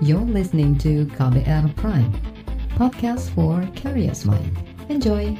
You're listening to KBR Prime, podcast for curious mind. Enjoy!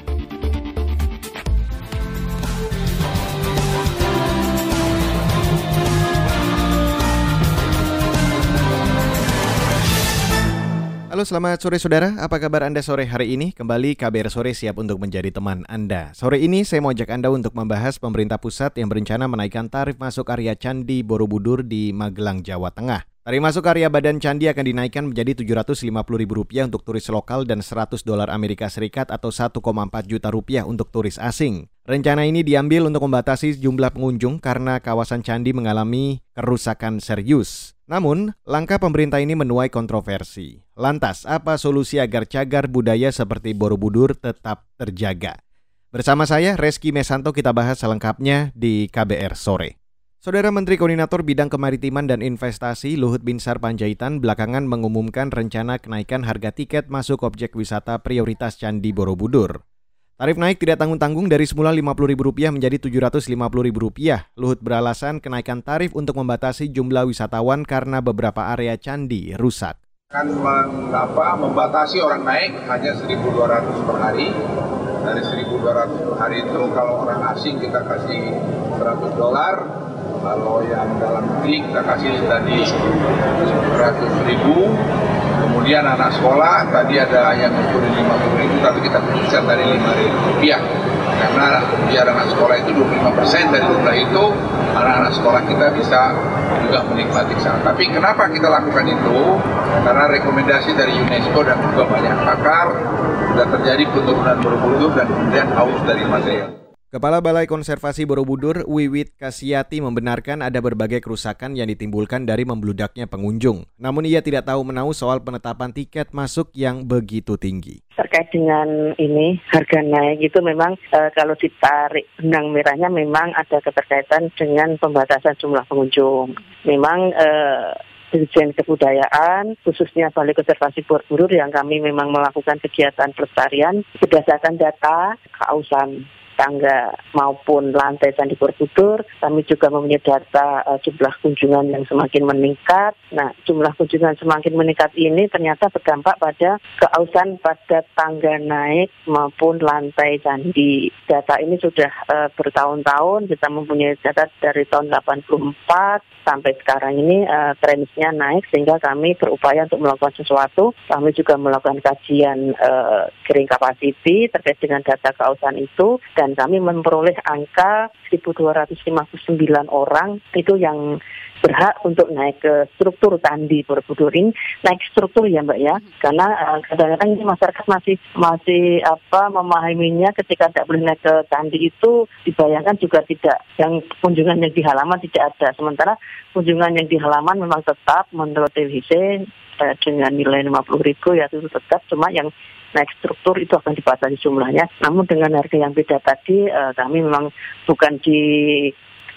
Halo selamat sore saudara, apa kabar Anda sore hari ini? Kembali KBR Sore siap untuk menjadi teman Anda. Sore ini saya mau ajak Anda untuk membahas pemerintah pusat yang berencana menaikkan tarif masuk area Candi Borobudur di Magelang, Jawa Tengah. Tarif masuk area badan candi akan dinaikkan menjadi Rp750.000 untuk turis lokal dan 100 dolar Amerika Serikat atau 1,4 juta rupiah untuk turis asing. Rencana ini diambil untuk membatasi jumlah pengunjung karena kawasan candi mengalami kerusakan serius. Namun, langkah pemerintah ini menuai kontroversi. Lantas, apa solusi agar cagar budaya seperti Borobudur tetap terjaga? Bersama saya, Reski Mesanto, kita bahas selengkapnya di KBR Sore. Saudara Menteri Koordinator Bidang Kemaritiman dan Investasi Luhut Binsar Panjaitan belakangan mengumumkan rencana kenaikan harga tiket masuk objek wisata prioritas Candi Borobudur. Tarif naik tidak tanggung-tanggung dari semula Rp50.000 menjadi Rp750.000. Luhut beralasan kenaikan tarif untuk membatasi jumlah wisatawan karena beberapa area candi rusak. Akan mengapa membatasi orang naik hanya 1.200 per hari. Dari 1.200 per hari itu kalau orang asing kita kasih 100 dolar, kalau yang dalam negeri kita kasih tadi 100 ribu, Kemudian anak sekolah tadi ada yang ngumpulin 50 ribu tapi kita khususkan dari 5 ribu rupiah. Karena biar anak sekolah itu 25 persen dari jumlah itu anak-anak sekolah kita bisa juga menikmati sana. Tapi kenapa kita lakukan itu? Karena rekomendasi dari UNESCO dan juga banyak pakar sudah terjadi penurunan Borobudur dan kemudian haus dari material. Kepala Balai Konservasi Borobudur, Wiwit Kasiati membenarkan ada berbagai kerusakan yang ditimbulkan dari membludaknya pengunjung. Namun ia tidak tahu menahu soal penetapan tiket masuk yang begitu tinggi. Terkait dengan ini, harga naik itu memang e, kalau ditarik benang merahnya memang ada keterkaitan dengan pembatasan jumlah pengunjung. Memang e, Dirjen Kebudayaan, khususnya Balai Konservasi Borobudur yang kami memang melakukan kegiatan pelestarian berdasarkan data kausan tangga maupun lantai Candi Borobudur. Kami juga mempunyai data uh, jumlah kunjungan yang semakin meningkat. Nah, jumlah kunjungan semakin meningkat ini ternyata berdampak pada keausan pada tangga naik maupun lantai candi. Data ini sudah uh, bertahun-tahun kita mempunyai data dari tahun 84 sampai sekarang ini uh, trennya naik sehingga kami berupaya untuk melakukan sesuatu. Kami juga melakukan kajian uh, kering capacity terkait dengan data keausan itu dan dan kami memperoleh angka 1.259 orang itu yang berhak untuk naik ke struktur candi Borobudur. Ini naik struktur ya mbak ya. Karena uh, kadang-kadang ini masyarakat masih masih apa memahaminya ketika tidak boleh naik ke candi itu dibayangkan juga tidak. Yang kunjungan yang di halaman tidak ada. Sementara kunjungan yang di halaman memang tetap menurut TVC uh, dengan nilai 50 ribu ya itu tetap. Cuma yang naik struktur itu akan dibatasi jumlahnya. Namun dengan harga yang beda tadi, uh, kami memang bukan di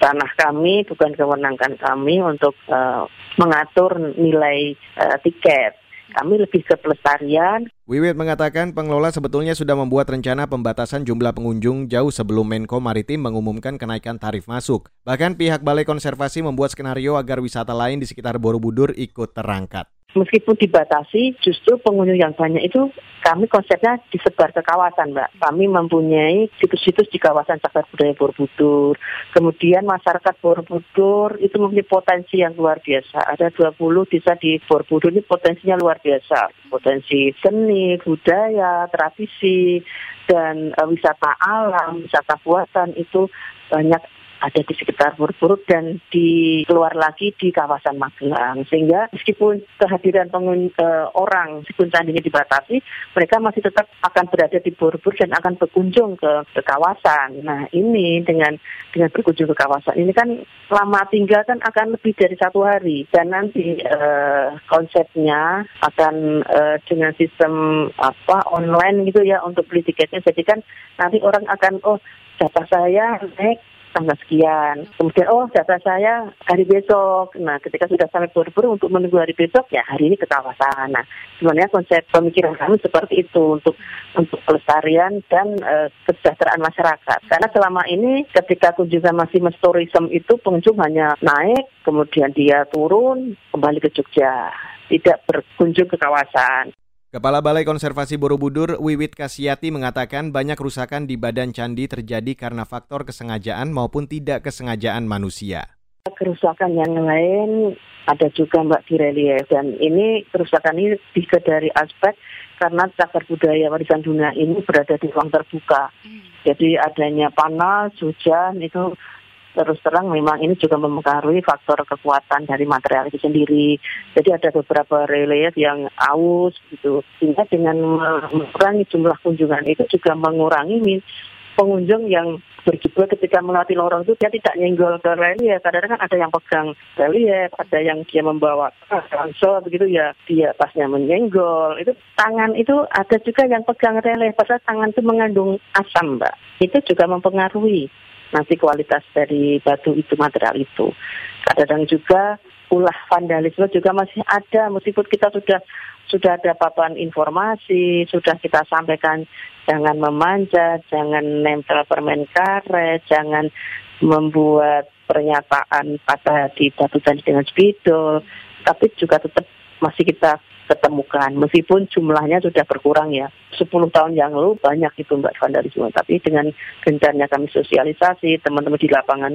tanah kami, bukan kewenangan kami untuk uh, mengatur nilai uh, tiket. Kami lebih ke pelestarian. Wiwit mengatakan pengelola sebetulnya sudah membuat rencana pembatasan jumlah pengunjung jauh sebelum Menko Maritim mengumumkan kenaikan tarif masuk. Bahkan pihak Balai Konservasi membuat skenario agar wisata lain di sekitar Borobudur ikut terangkat meskipun dibatasi, justru pengunjung yang banyak itu kami konsepnya disebar ke kawasan, Mbak. Kami mempunyai situs-situs di kawasan cagar budaya Borobudur. Kemudian masyarakat Borobudur itu mempunyai potensi yang luar biasa. Ada 20 desa di Borobudur ini potensinya luar biasa. Potensi seni, budaya, tradisi, dan uh, wisata alam, wisata buatan itu banyak ada di sekitar Borobudur dan di keluar lagi di kawasan Magelang. Sehingga meskipun kehadiran pengun, uh, orang meskipun candinya dibatasi, mereka masih tetap akan berada di Borobudur dan akan berkunjung ke, ke kawasan. Nah ini dengan dengan berkunjung ke kawasan ini kan lama tinggal kan akan lebih dari satu hari dan nanti uh, konsepnya akan uh, dengan sistem apa online gitu ya untuk beli tiketnya. Jadi kan nanti orang akan oh jatah saya naik tanggal sekian. Kemudian oh data saya hari besok. Nah ketika sudah sampai Borobudur untuk menunggu hari besok ya hari ini ke kawasan. Nah sebenarnya konsep pemikiran kami seperti itu untuk untuk pelestarian dan uh, kesejahteraan masyarakat. Karena selama ini ketika kunjungan masih mestorism itu pengunjung hanya naik kemudian dia turun kembali ke Jogja tidak berkunjung ke kawasan. Kepala Balai Konservasi Borobudur, Wiwit Kasiati mengatakan banyak kerusakan di badan candi terjadi karena faktor kesengajaan maupun tidak kesengajaan manusia. Kerusakan yang lain ada juga Mbak di relief dan ini kerusakan ini bisa dari aspek karena cagar budaya warisan dunia ini berada di ruang terbuka. Jadi adanya panas, hujan itu terus terang memang ini juga mempengaruhi faktor kekuatan dari material itu sendiri. Jadi ada beberapa relief yang aus gitu. Sehingga dengan mengurangi jumlah kunjungan itu juga mengurangi pengunjung yang berjubel ketika melewati lorong itu dia tidak nyenggol ke relief. Kadang-kadang ada yang pegang relief, ada yang dia membawa ransel begitu ya dia pasnya menyenggol. Itu tangan itu ada juga yang pegang relief, padahal tangan itu mengandung asam, Mbak. Itu juga mempengaruhi nanti kualitas dari batu itu material itu. Kadang juga ulah vandalisme juga masih ada meskipun kita sudah sudah ada papan informasi, sudah kita sampaikan jangan memanjat, jangan nempel permen karet, jangan membuat pernyataan pada hati batu dengan spidol, tapi juga tetap masih kita ketemukan. Meskipun jumlahnya sudah berkurang ya. 10 tahun yang lalu banyak itu Mbak vandalisme tapi dengan gencarnya kami sosialisasi teman-teman di lapangan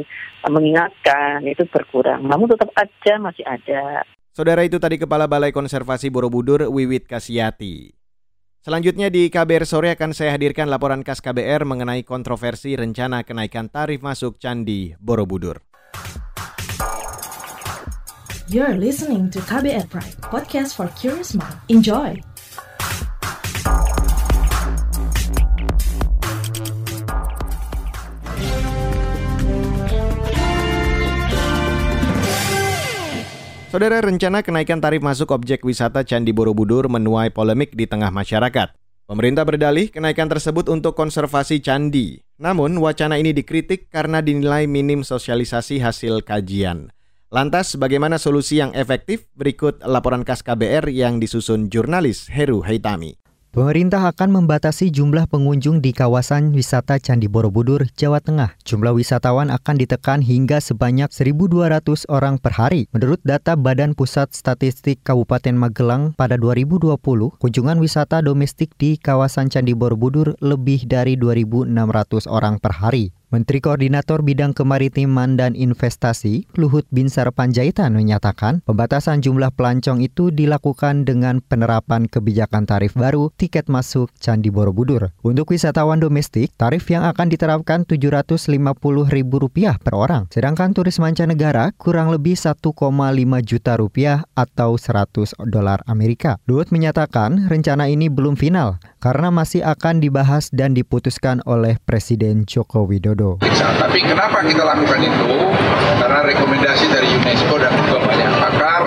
mengingatkan itu berkurang. Namun tetap aja masih ada. Saudara itu tadi Kepala Balai Konservasi Borobudur Wiwit Kasiati. Selanjutnya di KBR sore akan saya hadirkan laporan khas KBR mengenai kontroversi rencana kenaikan tarif masuk Candi Borobudur. You're listening to KBR Pride, podcast for curious mind. Enjoy! Saudara rencana kenaikan tarif masuk objek wisata Candi Borobudur menuai polemik di tengah masyarakat. Pemerintah berdalih kenaikan tersebut untuk konservasi candi. Namun wacana ini dikritik karena dinilai minim sosialisasi hasil kajian. Lantas bagaimana solusi yang efektif? Berikut laporan khas KBR yang disusun jurnalis Heru Haitami. Pemerintah akan membatasi jumlah pengunjung di kawasan wisata Candi Borobudur, Jawa Tengah. Jumlah wisatawan akan ditekan hingga sebanyak 1.200 orang per hari. Menurut data Badan Pusat Statistik Kabupaten Magelang pada 2020, kunjungan wisata domestik di kawasan Candi Borobudur lebih dari 2.600 orang per hari. Menteri Koordinator Bidang Kemaritiman dan Investasi, Luhut Binsar Panjaitan menyatakan pembatasan jumlah pelancong itu dilakukan dengan penerapan kebijakan tarif baru tiket masuk Candi Borobudur. Untuk wisatawan domestik, tarif yang akan diterapkan Rp750.000 per orang, sedangkan turis mancanegara kurang lebih 1,5 juta rupiah atau 100 dolar Amerika. Luhut menyatakan rencana ini belum final karena masih akan dibahas dan diputuskan oleh Presiden Joko Widodo. Widodo. Tapi kenapa kita lakukan itu? Karena rekomendasi dari UNESCO dan juga banyak pakar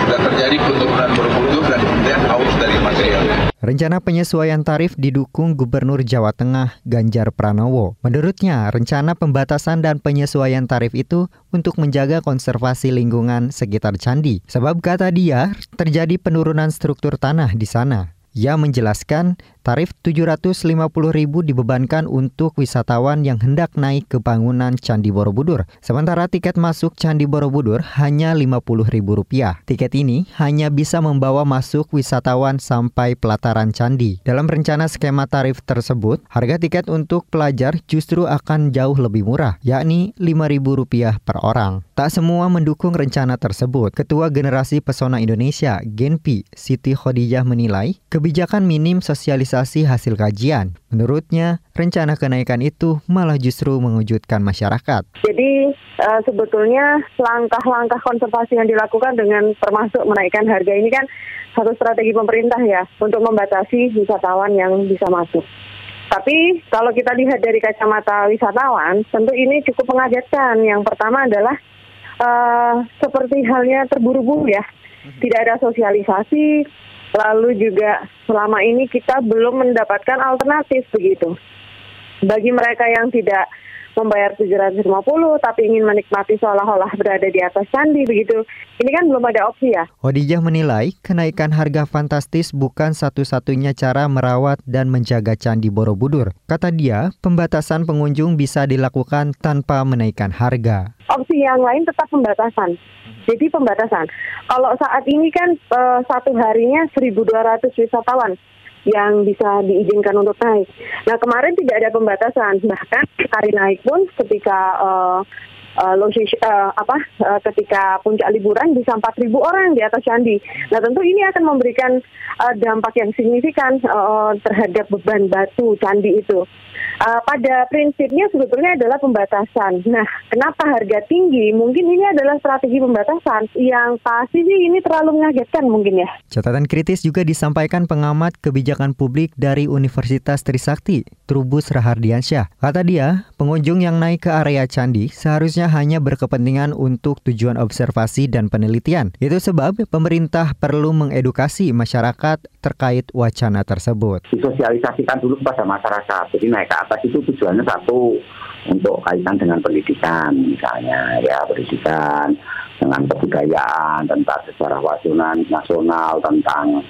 sudah terjadi penurunan Borobudur dan kemudian aus dari material. Rencana penyesuaian tarif didukung Gubernur Jawa Tengah Ganjar Pranowo. Menurutnya, rencana pembatasan dan penyesuaian tarif itu untuk menjaga konservasi lingkungan sekitar candi. Sebab kata dia, terjadi penurunan struktur tanah di sana. Ia menjelaskan tarif Rp750.000 dibebankan untuk wisatawan yang hendak naik ke bangunan Candi Borobudur. Sementara tiket masuk Candi Borobudur hanya Rp50.000. Tiket ini hanya bisa membawa masuk wisatawan sampai pelataran candi. Dalam rencana skema tarif tersebut, harga tiket untuk pelajar justru akan jauh lebih murah, yakni Rp5.000 per orang. Tak semua mendukung rencana tersebut. Ketua Generasi Pesona Indonesia, Genpi, Siti Khadijah menilai, kebijakan minim sosialisasi hasil kajian. Menurutnya, rencana kenaikan itu malah justru mengejutkan masyarakat. Jadi uh, sebetulnya langkah-langkah konservasi yang dilakukan dengan termasuk menaikkan harga ini kan satu strategi pemerintah ya untuk membatasi wisatawan yang bisa masuk. Tapi kalau kita lihat dari kacamata wisatawan, tentu ini cukup mengagetkan. Yang pertama adalah uh, seperti halnya terburu-buru ya, tidak ada sosialisasi, Lalu juga selama ini kita belum mendapatkan alternatif begitu. Bagi mereka yang tidak membayar 750 tapi ingin menikmati seolah-olah berada di atas candi begitu. Ini kan belum ada opsi ya. Odijah menilai kenaikan harga fantastis bukan satu-satunya cara merawat dan menjaga Candi Borobudur. Kata dia, pembatasan pengunjung bisa dilakukan tanpa menaikkan harga. Opsi yang lain tetap pembatasan. Jadi pembatasan. Kalau saat ini kan uh, satu harinya 1.200 wisatawan yang bisa diizinkan untuk naik. Nah kemarin tidak ada pembatasan, bahkan hari naik pun ketika uh, uh, uh, apa uh, ketika puncak liburan bisa 4.000 orang di atas candi. Nah tentu ini akan memberikan uh, dampak yang signifikan uh, terhadap beban batu candi itu uh, pada prinsipnya sebetulnya adalah pembatasan. Nah, kenapa harga tinggi? Mungkin ini adalah strategi pembatasan yang pasti sih ini terlalu mengagetkan mungkin ya. Catatan kritis juga disampaikan pengamat kebijakan publik dari Universitas Trisakti, Trubus Rahardiansyah. Kata dia, pengunjung yang naik ke area candi seharusnya hanya berkepentingan untuk tujuan observasi dan penelitian. Itu sebab pemerintah perlu mengedukasi masyarakat terkait wacana tersebut. Disosialisasikan dulu kepada masyarakat. Jadi naik ke atas itu tujuannya satu untuk kaitan dengan pendidikan misalnya ya pendidikan dengan kebudayaan tentang sejarah wasunan nasional tentang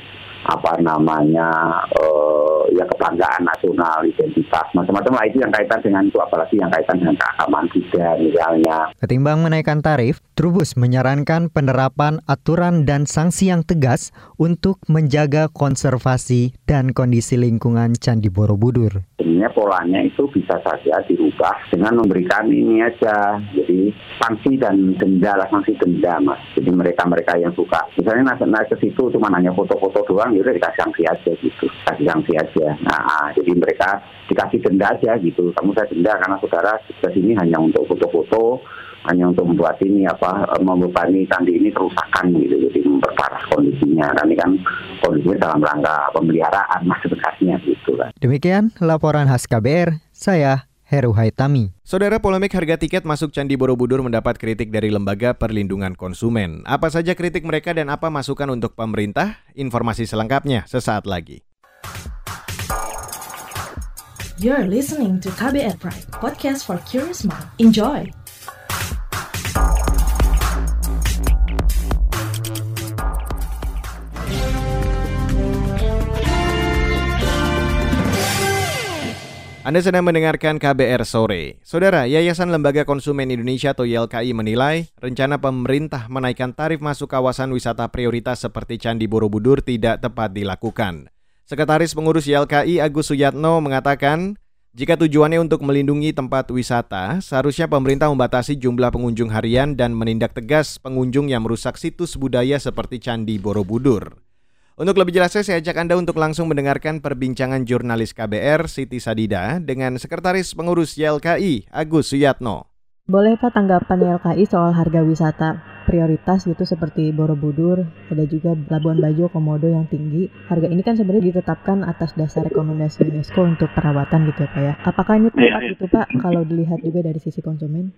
apa namanya uh, ya kebanggaan nasional identitas macam-macam lah itu yang kaitan dengan itu apalagi yang kaitan dengan keagamaan juga misalnya. Ketimbang menaikkan tarif, Trubus menyarankan penerapan aturan dan sanksi yang tegas untuk menjaga konservasi dan kondisi lingkungan Candi Borobudur. Sebenarnya polanya itu bisa saja dirubah dengan memberikan ini aja, jadi sanksi dan denda lah sanksi denda mas. Jadi mereka-mereka yang suka, misalnya naik ke situ cuma hanya foto-foto doang ya udah dikasih sanksi aja gitu. Kasih sanksi aja. Nah ah, jadi mereka dikasih denda aja gitu. Kamu saya denda karena saudara ke sini hanya untuk foto-foto hanya untuk membuat ini apa eh, membebani candi ini kerusakan gitu. Jadi memperparah kondisinya. Kan ini kan kondisinya dalam rangka pemeliharaan mas sebenarnya gitu kan demikian laporan khas KBR saya Heru Haitami. Saudara polemik harga tiket masuk Candi Borobudur mendapat kritik dari Lembaga Perlindungan Konsumen. Apa saja kritik mereka dan apa masukan untuk pemerintah? Informasi selengkapnya sesaat lagi. You're listening to KBR Pride, podcast for curious mind. Enjoy! Anda sedang mendengarkan KBR Sore. Saudara, Yayasan Lembaga Konsumen Indonesia atau YLKI menilai rencana pemerintah menaikkan tarif masuk kawasan wisata prioritas seperti Candi Borobudur tidak tepat dilakukan. Sekretaris Pengurus YLKI Agus Suyatno mengatakan, jika tujuannya untuk melindungi tempat wisata, seharusnya pemerintah membatasi jumlah pengunjung harian dan menindak tegas pengunjung yang merusak situs budaya seperti Candi Borobudur. Untuk lebih jelasnya saya ajak Anda untuk langsung mendengarkan perbincangan jurnalis KBR Siti Sadida dengan Sekretaris Pengurus YLKI Agus Suyatno. Boleh Pak tanggapan YLKI soal harga wisata prioritas gitu seperti Borobudur, ada juga Labuan Bajo, Komodo yang tinggi. Harga ini kan sebenarnya ditetapkan atas dasar rekomendasi UNESCO untuk perawatan gitu ya Pak ya. Apakah ini tepat ya, ya. gitu Pak kalau dilihat juga dari sisi konsumen?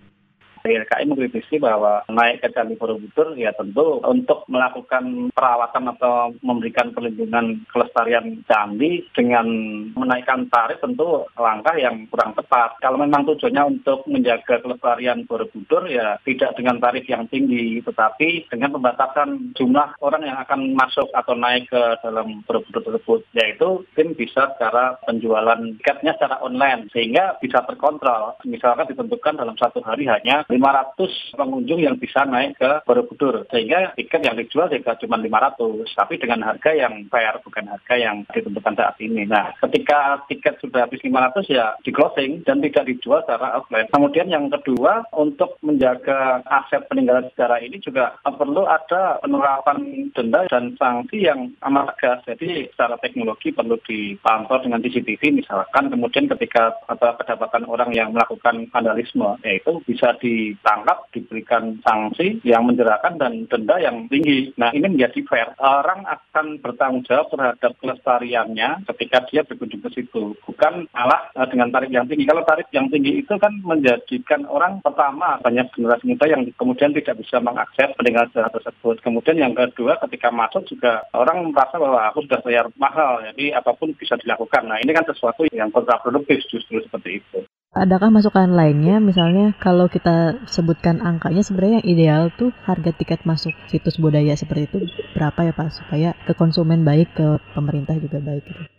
YLKI mengkritisi bahwa naik ke Candi Borobudur ya tentu untuk melakukan perawatan atau memberikan perlindungan kelestarian candi dengan menaikkan tarif tentu langkah yang kurang tepat. Kalau memang tujuannya untuk menjaga kelestarian Borobudur ya tidak dengan tarif yang tinggi tetapi dengan pembatasan jumlah orang yang akan masuk atau naik ke dalam Borobudur tersebut yaitu tim bisa secara penjualan tiketnya secara online sehingga bisa terkontrol. Misalkan ditentukan dalam satu hari hanya 500 pengunjung yang bisa naik ke Borobudur. Sehingga tiket yang dijual juga cuma 500, tapi dengan harga yang fair, bukan harga yang ditentukan saat ini. Nah, ketika tiket sudah habis 500 ya di closing dan tidak dijual secara offline. Kemudian yang kedua, untuk menjaga aset peninggalan sejarah ini juga perlu ada penerapan denda dan sanksi yang amat tegas. Jadi secara teknologi perlu dipantau dengan CCTV misalkan, kemudian ketika atau kedapatan orang yang melakukan vandalisme, yaitu bisa di ditangkap, diberikan sanksi yang menjerahkan dan denda yang tinggi. Nah ini menjadi fair. Orang akan bertanggung jawab terhadap kelestariannya ketika dia berkunjung ke situ. Bukan malah uh, dengan tarif yang tinggi. Kalau tarif yang tinggi itu kan menjadikan orang pertama banyak generasi muda yang kemudian tidak bisa mengakses peninggalan sejarah tersebut. Kemudian yang kedua ketika masuk juga orang merasa bahwa aku sudah bayar mahal. Jadi apa pun bisa dilakukan. Nah ini kan sesuatu yang kontraproduktif justru seperti itu. Adakah masukan lainnya, misalnya kalau kita sebutkan angkanya sebenarnya yang ideal tuh harga tiket masuk situs budaya seperti itu berapa ya Pak? Supaya ke konsumen baik ke pemerintah juga baik gitu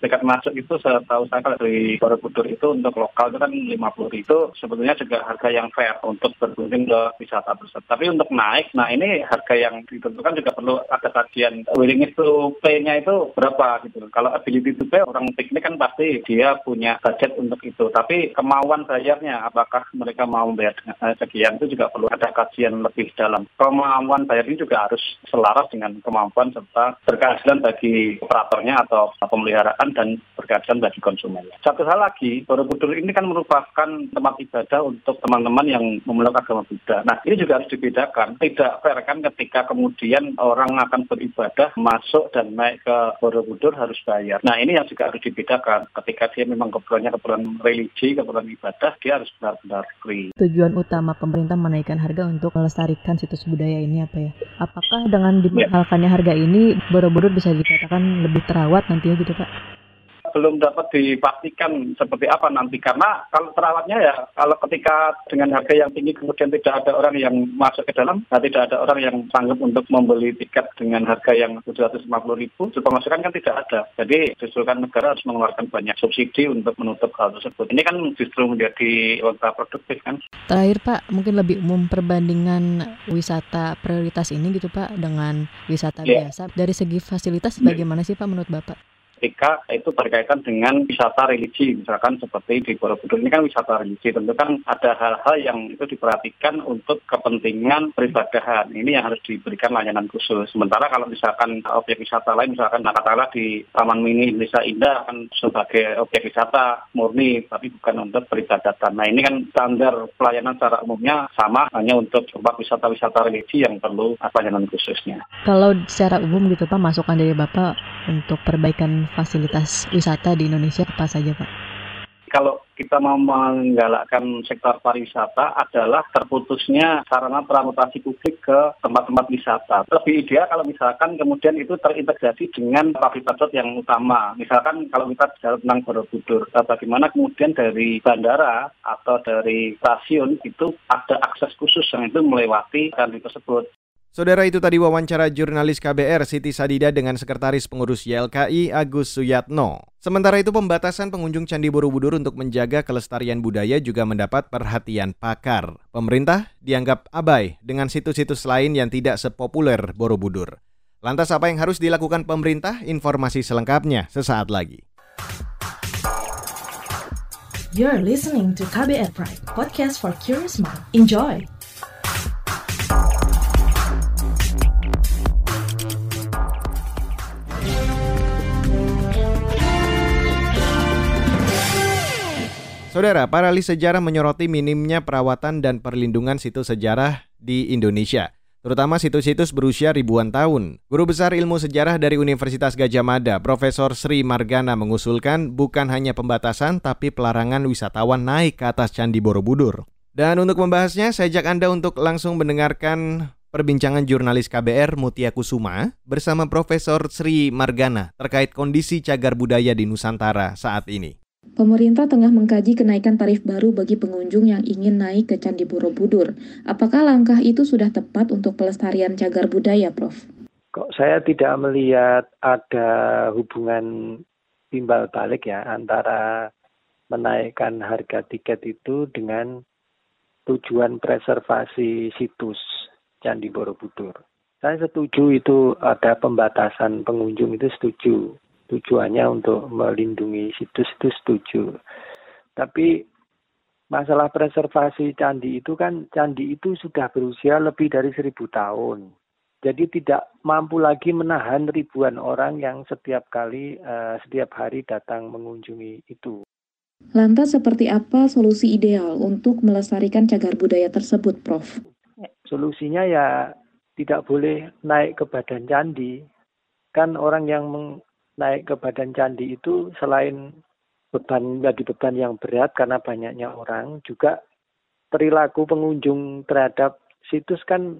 tiket masuk itu setahu saya kalau dari Borobudur itu untuk lokal itu kan 50 itu sebetulnya juga harga yang fair untuk berkunjung ke wisata tersebut. Tapi untuk naik, nah ini harga yang ditentukan juga perlu ada kajian willingness to pay-nya itu berapa gitu. Kalau ability to pay orang piknik kan pasti dia punya budget untuk itu. Tapi kemauan bayarnya apakah mereka mau bayar dengan sekian itu juga perlu ada kajian lebih dalam. Kemauan bayar ini juga harus selaras dengan kemampuan serta berkeadilan bagi operatornya atau pemeliharaan dan berkeadilan bagi konsumen. Satu hal lagi, Borobudur ini kan merupakan tempat ibadah untuk teman-teman yang memeluk agama Buddha. Nah, ini juga harus dibedakan. Tidak fair kan ketika kemudian orang akan beribadah, masuk dan naik ke Borobudur harus bayar. Nah, ini yang juga harus dibedakan. Ketika dia memang keperluannya keperluan religi, keperluan ibadah, dia harus benar-benar free. Tujuan utama pemerintah menaikkan harga untuk melestarikan situs budaya ini apa ya? Apakah dengan dimahalkannya harga ini Borobudur bisa dikatakan lebih terawat nantinya gitu Pak? Belum dapat dipastikan seperti apa nanti. Karena kalau terawatnya ya kalau ketika dengan harga yang tinggi kemudian tidak ada orang yang masuk ke dalam nah tidak ada orang yang sanggup untuk membeli tiket dengan harga yang 750 ribu pemasukan kan tidak ada. Jadi justru kan negara harus mengeluarkan banyak subsidi untuk menutup hal tersebut. Ini kan justru menjadi produktif kan? Terakhir Pak mungkin lebih umum perbandingan wisata prioritas ini gitu Pak dengan wisata yeah. biasa. Dari segi fasilitas bagaimana sih Pak menurut Bapak ketika itu berkaitan dengan wisata religi, misalkan seperti di Borobudur ini kan wisata religi, tentu kan ada hal-hal yang itu diperhatikan untuk kepentingan peribadahan. Ini yang harus diberikan layanan khusus. Sementara kalau misalkan objek wisata lain, misalkan katakanlah di Taman Mini Indonesia Indah kan sebagai objek wisata murni, tapi bukan untuk peribadatan. Nah ini kan standar pelayanan secara umumnya sama, hanya untuk tempat wisata-wisata religi yang perlu layanan khususnya. Kalau secara umum gitu Pak, masukan dari Bapak untuk perbaikan fasilitas wisata di Indonesia apa saja Pak? Kalau kita mau menggalakkan sektor pariwisata adalah terputusnya sarana transportasi publik ke tempat-tempat wisata. Lebih ideal kalau misalkan kemudian itu terintegrasi dengan public transport yang utama. Misalkan kalau kita bicara tentang Borobudur, eh, bagaimana kemudian dari bandara atau dari stasiun itu ada akses khusus yang itu melewati kan tersebut. Saudara itu tadi wawancara jurnalis KBR Siti Sadida dengan Sekretaris Pengurus YLKI Agus Suyatno. Sementara itu pembatasan pengunjung Candi Borobudur untuk menjaga kelestarian budaya juga mendapat perhatian pakar. Pemerintah dianggap abai dengan situs-situs lain yang tidak sepopuler Borobudur. Lantas apa yang harus dilakukan pemerintah? Informasi selengkapnya sesaat lagi. You're listening to KBR Pride, podcast for curious mind. Enjoy! Saudara, para ahli sejarah menyoroti minimnya perawatan dan perlindungan situs sejarah di Indonesia, terutama situs-situs berusia ribuan tahun. Guru Besar Ilmu Sejarah dari Universitas Gajah Mada, Profesor Sri Margana mengusulkan bukan hanya pembatasan tapi pelarangan wisatawan naik ke atas Candi Borobudur. Dan untuk membahasnya, saya ajak Anda untuk langsung mendengarkan perbincangan jurnalis KBR Mutia Kusuma bersama Profesor Sri Margana terkait kondisi cagar budaya di Nusantara saat ini. Pemerintah tengah mengkaji kenaikan tarif baru bagi pengunjung yang ingin naik ke Candi Borobudur. Apakah langkah itu sudah tepat untuk pelestarian cagar budaya, Prof? Kok saya tidak melihat ada hubungan timbal balik ya antara menaikkan harga tiket itu dengan tujuan preservasi situs Candi Borobudur. Saya setuju itu ada pembatasan pengunjung itu setuju tujuannya untuk melindungi situs itu setuju. Tapi masalah preservasi candi itu kan candi itu sudah berusia lebih dari seribu tahun. Jadi tidak mampu lagi menahan ribuan orang yang setiap kali, uh, setiap hari datang mengunjungi itu. Lantas seperti apa solusi ideal untuk melestarikan cagar budaya tersebut, Prof? Solusinya ya tidak boleh naik ke badan candi. Kan orang yang naik ke badan candi itu selain beban bagi beban yang berat karena banyaknya orang juga perilaku pengunjung terhadap situs kan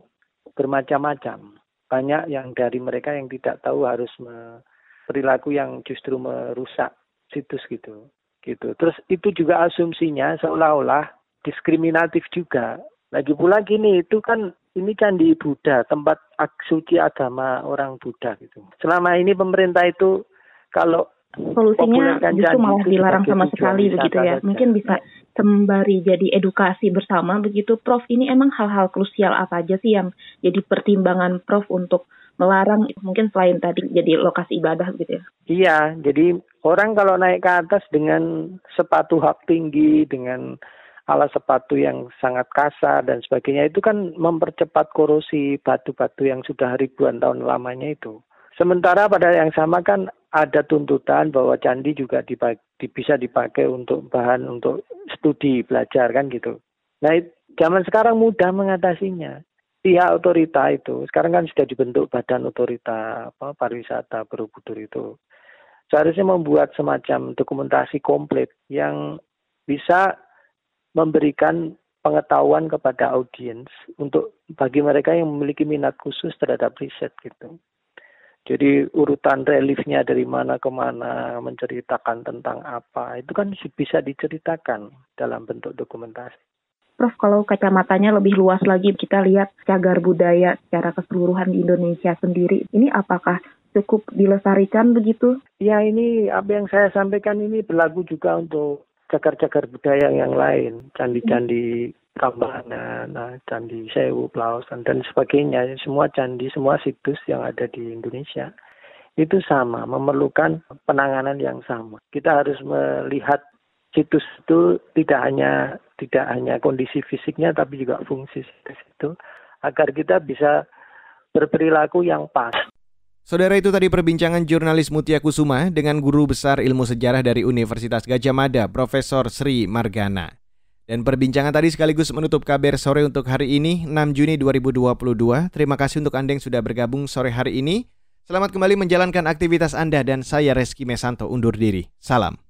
bermacam-macam. Banyak yang dari mereka yang tidak tahu harus me, perilaku yang justru merusak situs gitu. gitu. Terus itu juga asumsinya seolah-olah diskriminatif juga. Lagi pula gini, itu kan ini candi Buddha, tempat suci agama orang Buddha gitu. Selama ini pemerintah itu kalau solusinya justru malah dilarang sama sekali begitu ya. Saja. Mungkin bisa sembari jadi edukasi bersama begitu Prof. Ini emang hal-hal krusial apa aja sih yang jadi pertimbangan Prof untuk melarang mungkin selain tadi jadi lokasi ibadah gitu ya. Iya, jadi orang kalau naik ke atas dengan sepatu hak tinggi dengan alat sepatu yang sangat kasar dan sebagainya itu kan mempercepat korosi batu-batu yang sudah ribuan tahun lamanya itu. Sementara pada yang sama kan ada tuntutan bahwa candi juga dipakai, bisa dipakai untuk bahan untuk studi belajar kan gitu. Nah zaman sekarang mudah mengatasinya. Pihak otorita itu sekarang kan sudah dibentuk badan otorita apa, pariwisata Borobudur itu seharusnya membuat semacam dokumentasi komplit yang bisa memberikan pengetahuan kepada audiens untuk bagi mereka yang memiliki minat khusus terhadap riset gitu. Jadi urutan reliefnya dari mana ke mana, menceritakan tentang apa, itu kan bisa diceritakan dalam bentuk dokumentasi. Prof, kalau kacamatanya lebih luas lagi, kita lihat cagar budaya secara keseluruhan di Indonesia sendiri. Ini apakah cukup dilestarikan begitu? Ya, ini apa yang saya sampaikan ini berlaku juga untuk cagar-cagar budaya yang lain, candi-candi Prambanan, nah, Candi Sewu, Plausan, dan sebagainya. Semua candi, semua situs yang ada di Indonesia itu sama, memerlukan penanganan yang sama. Kita harus melihat situs itu tidak hanya tidak hanya kondisi fisiknya, tapi juga fungsi situs itu, agar kita bisa berperilaku yang pas. Saudara itu tadi perbincangan jurnalis Mutia Kusuma dengan guru besar ilmu sejarah dari Universitas Gajah Mada, Profesor Sri Margana. Dan perbincangan tadi sekaligus menutup kabar sore untuk hari ini, 6 Juni 2022. Terima kasih untuk Anda yang sudah bergabung sore hari ini. Selamat kembali menjalankan aktivitas Anda dan saya Reski Mesanto undur diri. Salam.